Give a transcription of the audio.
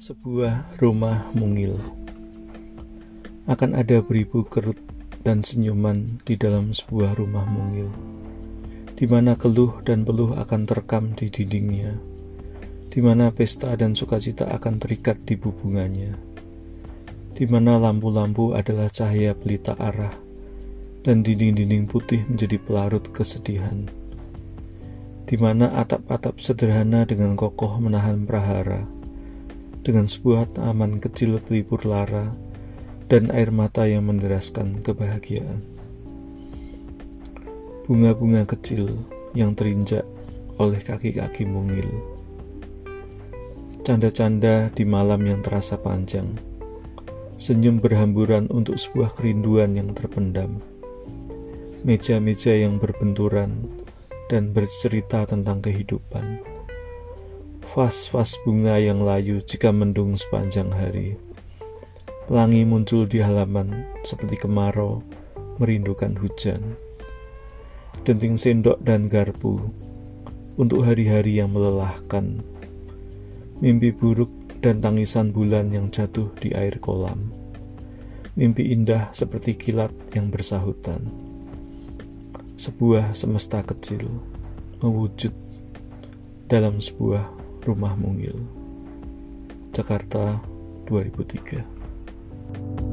Sebuah rumah mungil. Akan ada beribu kerut dan senyuman di dalam sebuah rumah mungil, di mana keluh dan peluh akan terekam di dindingnya, di mana pesta dan sukacita akan terikat di bubungannya, di mana lampu-lampu adalah cahaya pelita arah, dan dinding-dinding putih menjadi pelarut kesedihan, di mana atap-atap sederhana dengan kokoh menahan prahara dengan sebuah taman kecil pelipur lara dan air mata yang menderaskan kebahagiaan. Bunga-bunga kecil yang terinjak oleh kaki-kaki mungil. Canda-canda di malam yang terasa panjang. Senyum berhamburan untuk sebuah kerinduan yang terpendam. Meja-meja yang berbenturan dan bercerita tentang kehidupan vas-vas bunga yang layu jika mendung sepanjang hari. Pelangi muncul di halaman seperti kemarau merindukan hujan. Denting sendok dan garpu untuk hari-hari yang melelahkan. Mimpi buruk dan tangisan bulan yang jatuh di air kolam. Mimpi indah seperti kilat yang bersahutan. Sebuah semesta kecil mewujud dalam sebuah Rumah Mungil Jakarta 2003